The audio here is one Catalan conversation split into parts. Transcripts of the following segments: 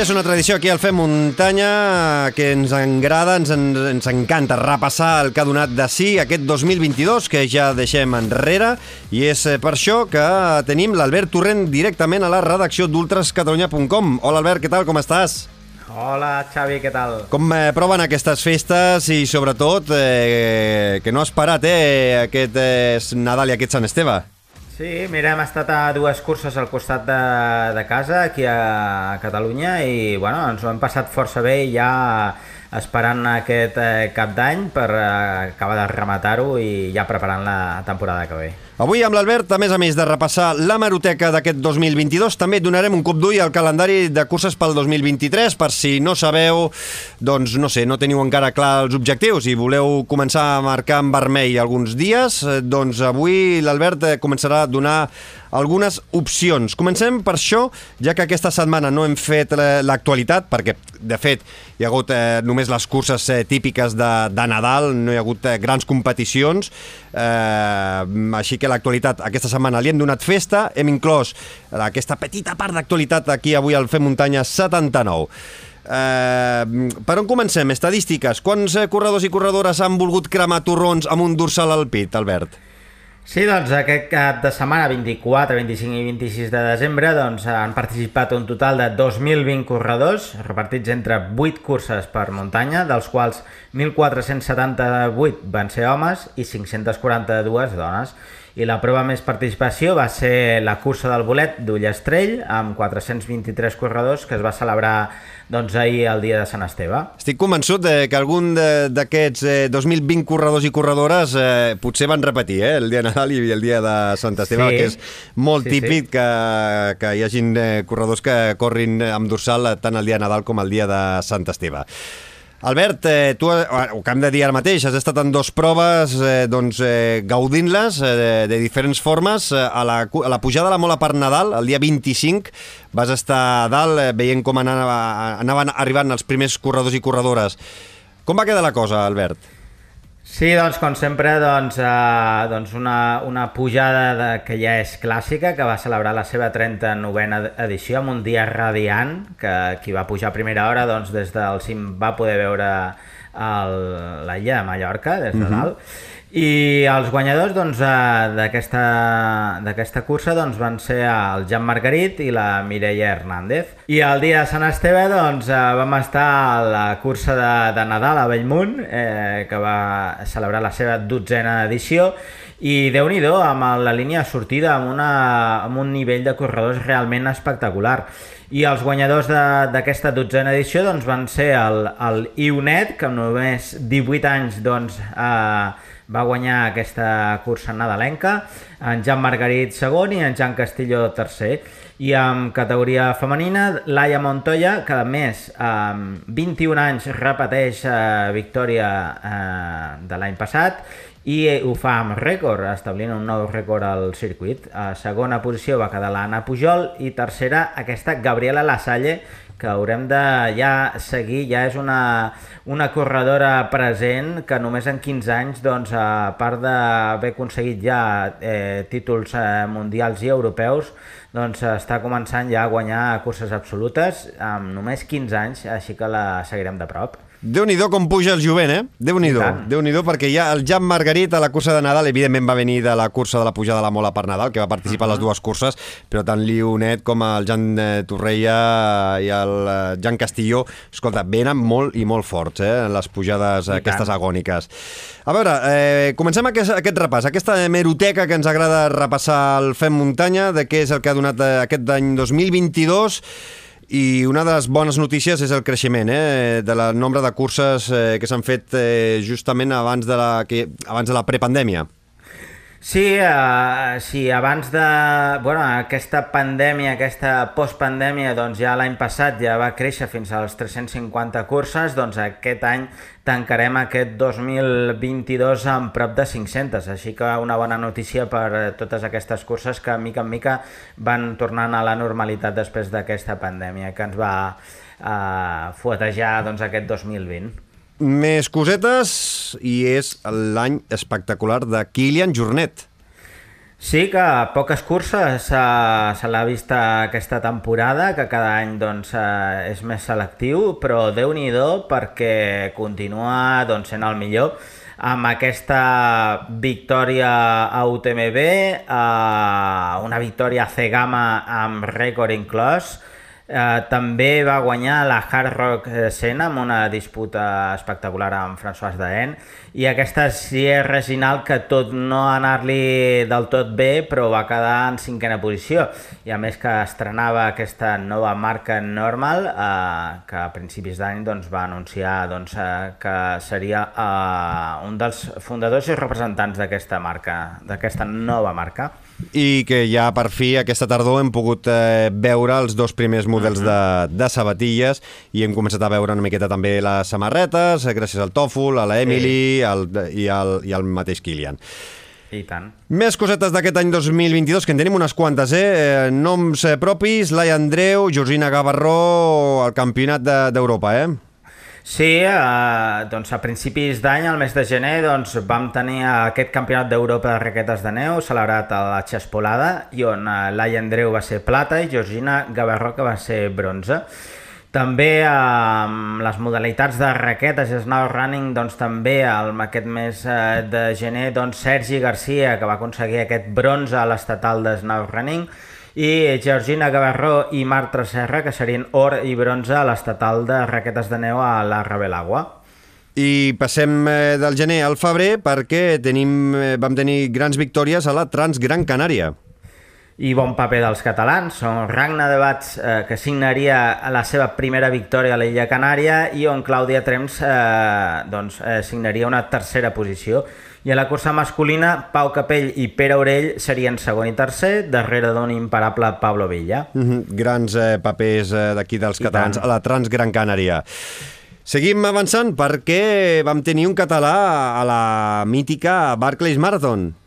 És una tradició aquí al Fem Muntanya que ens agrada, ens, ens encanta repassar el que ha donat de si aquest 2022 que ja deixem enrere i és eh, per això que tenim l'Albert Torrent directament a la redacció d'ultrascatalunya.com. Hola Albert, què tal, com estàs? Hola Xavi, què tal? Com eh, proven aquestes festes i sobretot eh, que no has parat eh, aquest eh, Nadal i aquest Sant Esteve? Sí, mira, hem estat a dues curses al costat de, de casa, aquí a Catalunya, i bueno, ens ho hem passat força bé ja esperant aquest eh, cap d'any per eh, acabar de rematar-ho i ja preparant la temporada que ve. Avui amb l'Albert, a més a més de repassar la maroteca d'aquest 2022, també donarem un cop d'ull al calendari de curses pel 2023, per si no sabeu, doncs no sé, no teniu encara clar els objectius i voleu començar a marcar en vermell alguns dies, eh, doncs avui l'Albert eh, començarà a donar algunes opcions. Comencem per això, ja que aquesta setmana no hem fet l'actualitat, perquè de fet hi ha hagut eh, només les curses eh, típiques de, de Nadal, no hi ha hagut eh, grans competicions, eh, així que l'actualitat aquesta setmana li hem donat festa, hem inclòs aquesta petita part d'actualitat aquí avui al Fem Muntanya 79. Eh, per on comencem? Estadístiques. Quants eh, corredors i corredores han volgut cremar torrons amb un dorsal al pit, Albert? Sí, doncs aquest cap de setmana, 24, 25 i 26 de desembre, doncs han participat un total de 2.020 corredors, repartits entre 8 curses per muntanya, dels quals 1.478 van ser homes i 542 dones. I la prova més participació va ser la cursa del bolet d'Ullastrell, amb 423 corredors, que es va celebrar doncs, ahir el dia de Sant Esteve. Estic convençut de que algun d'aquests eh, 2020 corredors i corredores eh, potser van repetir eh, el dia de Nadal i el dia de Sant Esteve, sí. que és molt sí, típic sí. Que, que hi hagin eh, corredors que corrin amb dorsal tant el dia de Nadal com el dia de Sant Esteve. Albert, eh, tu eh, ho que hem de dir ara mateix, has estat en dues proves eh, doncs, eh, gaudint-les eh, de, de diferents formes. Eh, a, la, a la pujada de la Mola per Nadal, el dia 25, vas estar a dalt eh, veient com anava, anaven arribant els primers corredors i corredores. Com va quedar la cosa, Albert? Sí, doncs, com sempre, doncs, eh, doncs una, una pujada de, que ja és clàssica, que va celebrar la seva 39a edició amb un dia radiant, que qui va pujar a primera hora, doncs, des del cim va poder veure l'illa de Mallorca, des de dalt, uh -huh i els guanyadors doncs, d'aquesta doncs, cursa doncs, van ser el Jan Margarit i la Mireia Hernández. I el dia de Sant Esteve doncs, vam estar a la cursa de, de Nadal a Bellmunt, eh, que va celebrar la seva dotzena edició, i déu nhi amb la línia de sortida, amb, una, amb un nivell de corredors realment espectacular. I els guanyadors d'aquesta dotzena edició doncs, van ser el, el Ionet, que amb només 18 anys doncs, eh, va guanyar aquesta cursa nadalenca, en Jan Margarit segon i en Jan Castillo tercer. I en categoria femenina, Laia Montoya, que a més amb 21 anys repeteix eh, victòria eh, de l'any passat i ho fa amb rècord, establint un nou rècord al circuit. A segona posició va quedar l'Anna Pujol i tercera aquesta Gabriela Lasalle, que haurem de ja seguir, ja és una, una corredora present que només en 15 anys, doncs, a part d'haver aconseguit ja eh, títols eh, mundials i europeus, doncs està començant ja a guanyar curses absolutes amb només 15 anys, així que la seguirem de prop déu nhi com puja el jovent, eh? déu nhi déu perquè ja el Jan Margarit a la cursa de Nadal, evidentment va venir de la cursa de la pujada de la Mola per Nadal, que va participar uh -huh. a les dues curses, però tant Lionet com el Jan eh, Torreia i el eh, Jan Castilló, escolta, venen molt i molt forts, eh? Les pujades I aquestes tant. agòniques. A veure, eh, comencem aquest, aquest repàs, aquesta meroteca que ens agrada repassar el Fem Muntanya, de què és el que ha donat eh, aquest any 2022, i una de les bones notícies és el creixement eh, de la nombre de curses eh, que s'han fet eh, justament abans de la, que, abans de la prepandèmia. Sí, uh, sí, abans de... Bueno, aquesta pandèmia, aquesta postpandèmia, doncs ja l'any passat ja va créixer fins als 350 curses, doncs aquest any tancarem aquest 2022 amb prop de 500, així que una bona notícia per totes aquestes curses que mica en mica van tornant a la normalitat després d'aquesta pandèmia que ens va uh, fuetejar doncs, aquest 2020. Més cosetes, i és l'any espectacular de Kilian Jornet. Sí, que poques curses se, se l'ha vist aquesta temporada, que cada any doncs, eh, és més selectiu, però déu nhi perquè continua doncs, sent el millor amb aquesta victòria a UTMB, eh, una victòria a C-Gama amb rècord inclòs, Eh, també va guanyar la Hard Rock Sena amb una disputa espectacular amb François Daen. I aquesta sí és Reginald que tot no anar-li del tot bé però va quedar en cinquena posició. I a més que estrenava aquesta nova marca normal eh, que a principis d'any doncs, va anunciar doncs, eh, que seria eh, un dels fundadors i representants d'aquesta marca, d'aquesta nova marca i que ja per fi aquesta tardor hem pogut eh, veure els dos primers models uh -huh. de, de sabatilles i hem començat a veure una miqueta també les samarretes, eh, gràcies al Tòfol, a la Emily sí. al, i, al, i al mateix Kilian. I tant. Més cosetes d'aquest any 2022, que en tenim unes quantes, eh? eh noms eh, propis, Lai Andreu, Georgina Gavarró, al Campionat d'Europa, de, eh? Sí, eh, doncs a principis d'any, al mes de gener, doncs vam tenir aquest campionat d'Europa de raquetes de neu celebrat a la Xespolada i on eh, Laia Andreu va ser plata i Georgina Gavarró que va ser bronze. També amb eh, les modalitats de raquetes i snow running, doncs també el, aquest mes eh, de gener, doncs Sergi Garcia, que va aconseguir aquest bronze a l'estatal de snow running, i Georgina Gavarró i Marta Serra, que serien or i bronze a l'estatal de raquetes de neu a la Rebelagua. I passem eh, del gener al febrer perquè tenim, eh, vam tenir grans victòries a la Trans Gran Canària. I bon paper dels catalans. Són Ragna de Bats, eh, que signaria la seva primera victòria a l'illa Canària, i on Clàudia Trems eh, doncs, eh, signaria una tercera posició. I a la cursa masculina, Pau Capell i Pere Orell serien segon i tercer, darrere d'un imparable Pablo Villa. Mm -hmm. Grans eh, papers eh, d'aquí dels I catalans tant. a la Trans Gran Canària. Seguim avançant perquè vam tenir un català a la mítica Barclays Marathon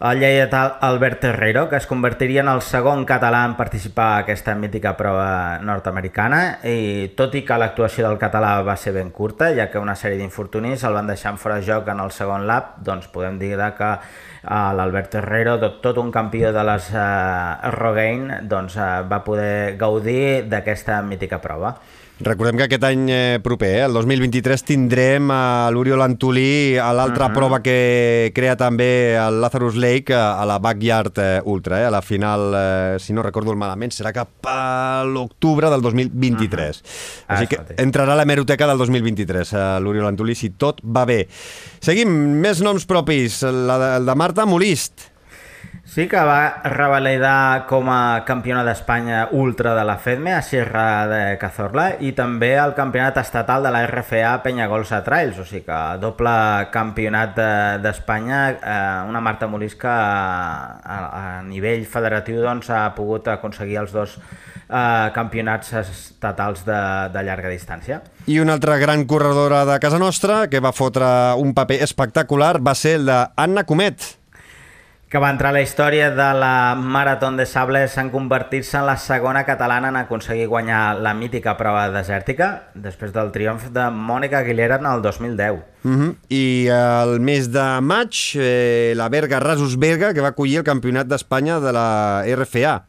el lleidatà Albert Herrero, que es convertiria en el segon català en participar a aquesta mítica prova nord-americana, i tot i que l'actuació del català va ser ben curta, ja que una sèrie d'infortunis el van deixar en fora de joc en el segon lap, doncs podem dir que uh, l'Albert Herrero, tot, un campió de les uh, Rogaine, doncs, uh, va poder gaudir d'aquesta mítica prova. Recordem que aquest any eh, proper, eh, el 2023, tindrem a l'Oriol Antolí a l'altra uh. -huh. prova que crea també el Lazarus Lake a la Backyard Ultra, eh, a la final, eh, si no recordo malament, serà cap a l'octubre del 2023. Uh -huh. Així que entrarà a la meroteca del 2023, a l'Oriol Antolí, si tot va bé. Seguim, més noms propis, la de, el de Marta Molist. Sí que va revalidar com a campiona d'Espanya ultra de la FEDME a Sierra de Cazorla i també el campionat estatal de la RFA Penyagolsa Trails, o sigui que doble campionat d'Espanya, de, eh, una Marta Molís que a, a nivell federatiu doncs, ha pogut aconseguir els dos eh, campionats estatals de, de llarga distància. I una altra gran corredora de casa nostra que va fotre un paper espectacular va ser el d'Anna Comet, que va entrar a la història de la Marató de Sables en convertir-se en la segona catalana en aconseguir guanyar la mítica prova desèrtica després del triomf de Mònica Aguilera en el 2010. Uh -huh. I el mes de maig, eh, la Berga Rasus Berga, que va acollir el Campionat d'Espanya de la RFA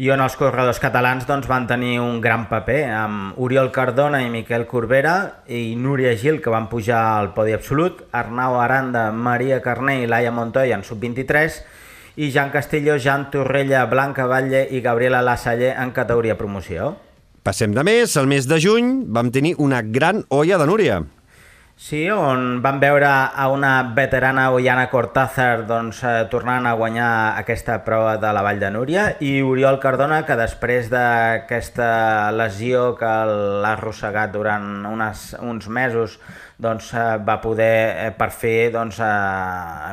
i on els corredors catalans doncs, van tenir un gran paper amb Oriol Cardona i Miquel Corbera i Núria Gil que van pujar al podi absolut, Arnau Aranda, Maria Carné i Laia Montoya en sub-23 i Jan Castillo, Jan Torrella, Blanca Batlle i Gabriela Lassalle en categoria promoció. Passem de mes, el mes de juny vam tenir una gran olla de Núria. Sí, on van veure a una veterana Oiana Cortázar doncs, eh, tornant a guanyar aquesta prova de la Vall de Núria i Oriol Cardona que després d'aquesta lesió que l'ha arrossegat durant unes, uns mesos doncs, eh, va poder eh, per fi doncs,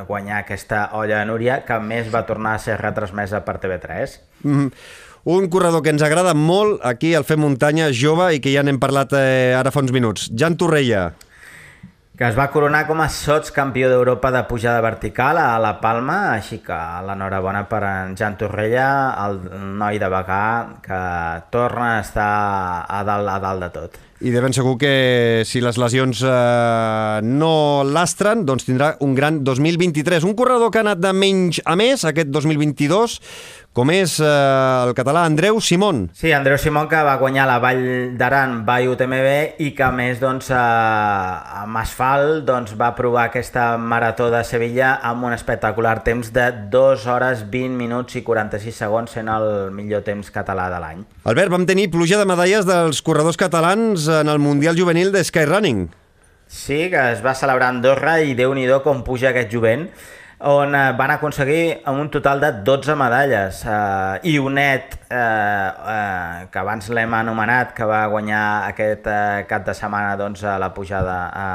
guanyar aquesta olla de Núria que més va tornar a ser retransmesa per TV3. Mm -hmm. Un corredor que ens agrada molt aquí al Fem Muntanya, jove, i que ja n'hem parlat eh, ara fa uns minuts. Jan Torrella que es va coronar com a sots campió d'Europa de pujada vertical a La Palma, així que l'enhorabona per en Jan Torrella, el noi de Bagà, que torna a estar a dalt, a dalt de tot. I de ben segur que si les lesions eh, no l'astren, doncs tindrà un gran 2023. Un corredor que ha anat de menys a més aquest 2022, com és eh, el català Andreu Simón. Sí, Andreu Simón que va guanyar la Vall d'Aran by UTMB i que a més doncs, eh, amb asfalt doncs, va provar aquesta marató de Sevilla amb un espectacular temps de 2 hores 20 minuts i 46 segons sent el millor temps català de l'any. Albert, vam tenir pluja de medalles dels corredors catalans en el Mundial Juvenil de Skyrunning. Sí, que es va celebrar a Andorra i déu nhi com puja aquest jovent on eh, van aconseguir un total de 12 medalles eh, i Unet, eh, eh, que abans l'hem anomenat, que va guanyar aquest eh, cap de setmana doncs, a la pujada a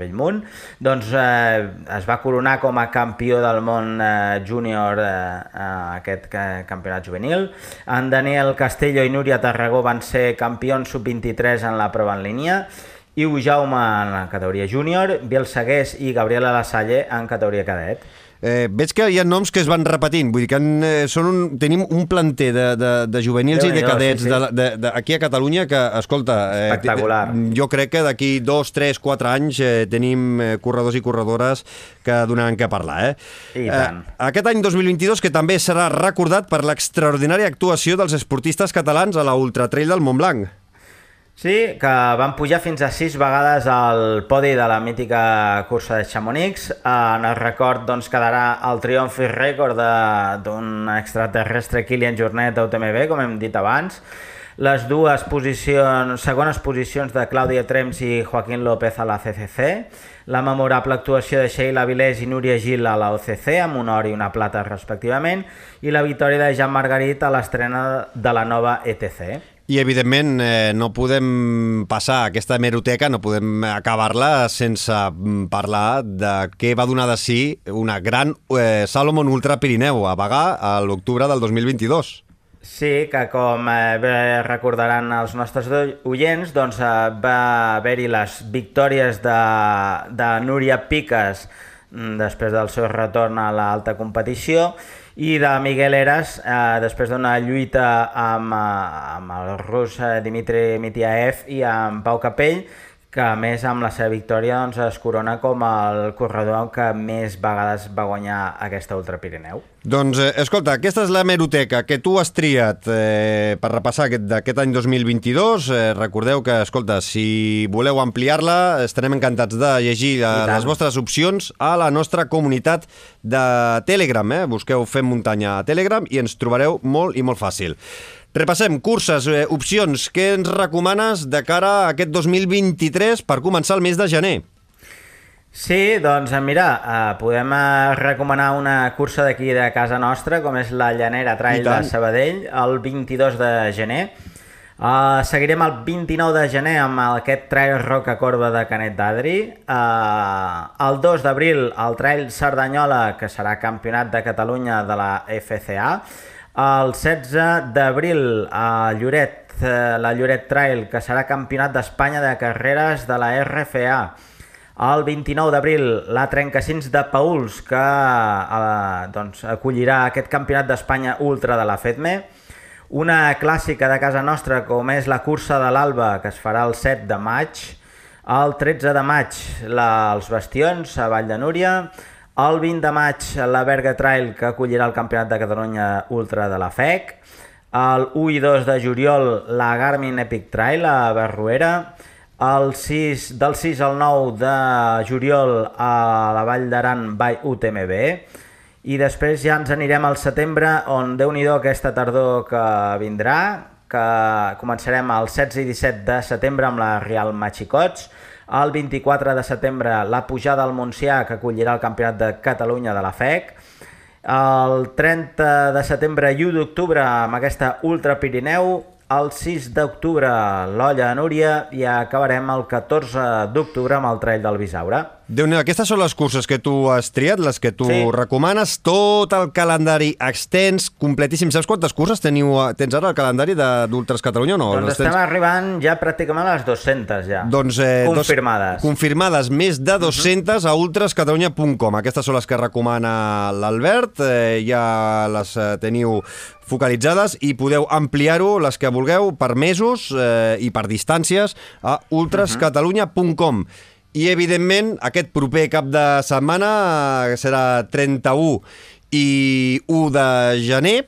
Bellmunt, doncs eh, es va coronar com a campió del món eh, júnior eh, aquest eh, campionat juvenil. En Daniel Castello i Núria Tarragó van ser campions sub-23 en la prova en línia Iu Jaume en la categoria júnior, Biel Segués i Gabriela Lasalle en categoria cadet. Eh, veig que hi ha noms que es van repetint, vull dir que en, eh, són un, tenim un planter de, de, de juvenils Déu i de cadets sí, sí. De, de, de, aquí a Catalunya que, escolta, eh, Espectacular. jo crec que d'aquí dos, tres, quatre anys eh, tenim eh, corredors i corredores que donaran que parlar. Eh? I tant. Eh, aquest any 2022 que també serà recordat per l'extraordinària actuació dels esportistes catalans a la Ultra Trail del Montblanc. Sí, que van pujar fins a sis vegades al podi de la mítica cursa de Chamonix. En el record doncs, quedarà el triomf i rècord d'un extraterrestre Kilian Jornet d'UTMB, com hem dit abans. Les dues posicions, segones posicions de Clàudia Trems i Joaquín López a la CCC, la memorable actuació de Sheila Vilés i Núria Gil a la OCC amb un or i una plata respectivament i la victòria de Jean Margarit a l'estrena de la nova ETC. I, evidentment, eh, no podem passar aquesta hemeroteca, no podem acabar-la sense mm, parlar de què va donar de si una gran eh, Salomon Ultra Pirineu a Bagà a l'octubre del 2022. Sí, que com eh, recordaran els nostres oients, doncs eh, va haver-hi les victòries de, de Núria Piques després del seu retorn a l'alta competició. I de Miguel Eras, eh, després d'una lluita amb, eh, amb el rus eh, Dimitri Mitiaev i amb Pau Capell, que a més amb la seva victòria doncs, es corona com el corredor que més vegades va guanyar aquesta Ultra Pirineu. Doncs, eh, escolta, aquesta és la meroteca que tu has triat eh, per repassar aquest, d'aquest any 2022. Eh, recordeu que, escolta, si voleu ampliar-la, estarem encantats de llegir eh, les vostres opcions a la nostra comunitat de Telegram. Eh? Busqueu Fem Muntanya a Telegram i ens trobareu molt i molt fàcil. Repassem curses, eh, opcions. Què ens recomanes de cara a aquest 2023 per començar el mes de gener? Sí, doncs eh, mira, eh, podem eh, recomanar una cursa d'aquí de casa nostra, com és la Llanera Trail de Sabadell, el 22 de gener. Uh, seguirem el 29 de gener amb aquest Trail Roca Corba de Canet d'Adri. Uh, el 2 d'abril el Trail Cerdanyola, que serà campionat de Catalunya de la FCA. El 16 d'abril a Lloret, eh, la Lloret Trail, que serà campionat d'Espanya de carreres de la RFA. El 29 d'abril, la Trencacins de Pauls, que eh, doncs, acollirà aquest campionat d'Espanya ultra de la FEDME. Una clàssica de casa nostra, com és la cursa de l'Alba, que es farà el 7 de maig. El 13 de maig, la, els Bastions, a Vall de Núria. El 20 de maig, la Berga Trail, que acollirà el Campionat de Catalunya Ultra de la FEC. El 1 i 2 de juliol, la Garmin Epic Trail a Barruera. El 6, del 6 al 9 de juliol a la Vall d'Aran by UTMB. I després ja ens anirem al setembre, on déu nhi aquesta tardor que vindrà, que començarem el 16 i 17 de setembre amb la Real Machicots, El 24 de setembre, la pujada al Montsià, que acollirà el Campionat de Catalunya de la FEC. El 30 de setembre i 1 d'octubre, amb aquesta Ultra Pirineu, el 6 d'octubre l'Olla a Núria i acabarem el 14 d'octubre amb el Trail del Bisaure. Déu nhi aquestes són les curses que tu has triat, les que tu Sí. recomanes, tot el calendari extens, completíssim. Saps quantes curses teniu, a- tens ara el calendari de- d'Ultras Catalunya o no? doncs Les estem tens? arribant ja pràcticament a les 200 ja. Doncs, eh, Confirmades. Dos, confirmades, més de 200 a ultrascatalunya.com. Aquestes són les que recomana l'Albert, eh, ja les eh, teniu focalitzades i podeu ampliar-ho, les que vulgueu, per mesos eh, i per distàncies a ultrascatalunya.com. I, evidentment, aquest proper cap de setmana eh, serà 31 i 1 de gener,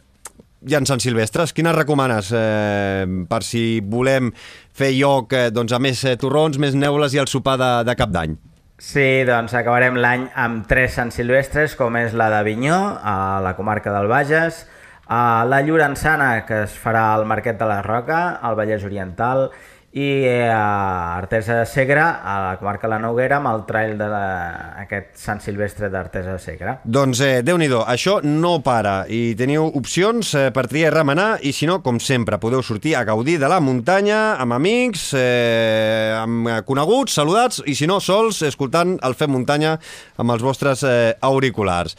i en Sant Silvestres, quines recomanes eh, per si volem fer lloc eh, doncs, a més eh, torrons, més neules i el sopar de, de cap d'any? Sí, doncs acabarem l'any amb tres Sant Silvestres, com és la d'Avinyó, a la comarca del Bages, a la Llorençana, que es farà al Marquet de la Roca, al Vallès Oriental, i a Artesa de Segre, a la comarca de la Noguera, amb el trail d'aquest Sant Silvestre d'Artesa de Segre. Doncs eh, déu nhi això no para i teniu opcions eh, per triar i remenar i si no, com sempre, podeu sortir a gaudir de la muntanya amb amics, eh, amb eh, coneguts, saludats i si no, sols, escoltant el Fem Muntanya amb els vostres eh, auriculars.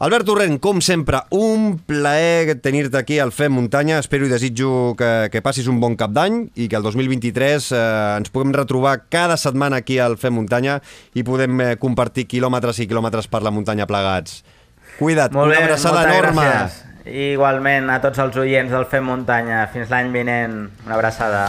Albert Torrent, com sempre, un plaer tenir-te aquí al Fem Muntanya. Espero i desitjo que, que passis un bon cap d'any i que el 2023 eh, ens puguem retrobar cada setmana aquí al Fem Muntanya i podem eh, compartir quilòmetres i quilòmetres per la muntanya plegats. Cuida't, Molt una bé, abraçada moltes enorme. gràcies. Igualment a tots els oients del Fem Muntanya. Fins l'any vinent. Una abraçada.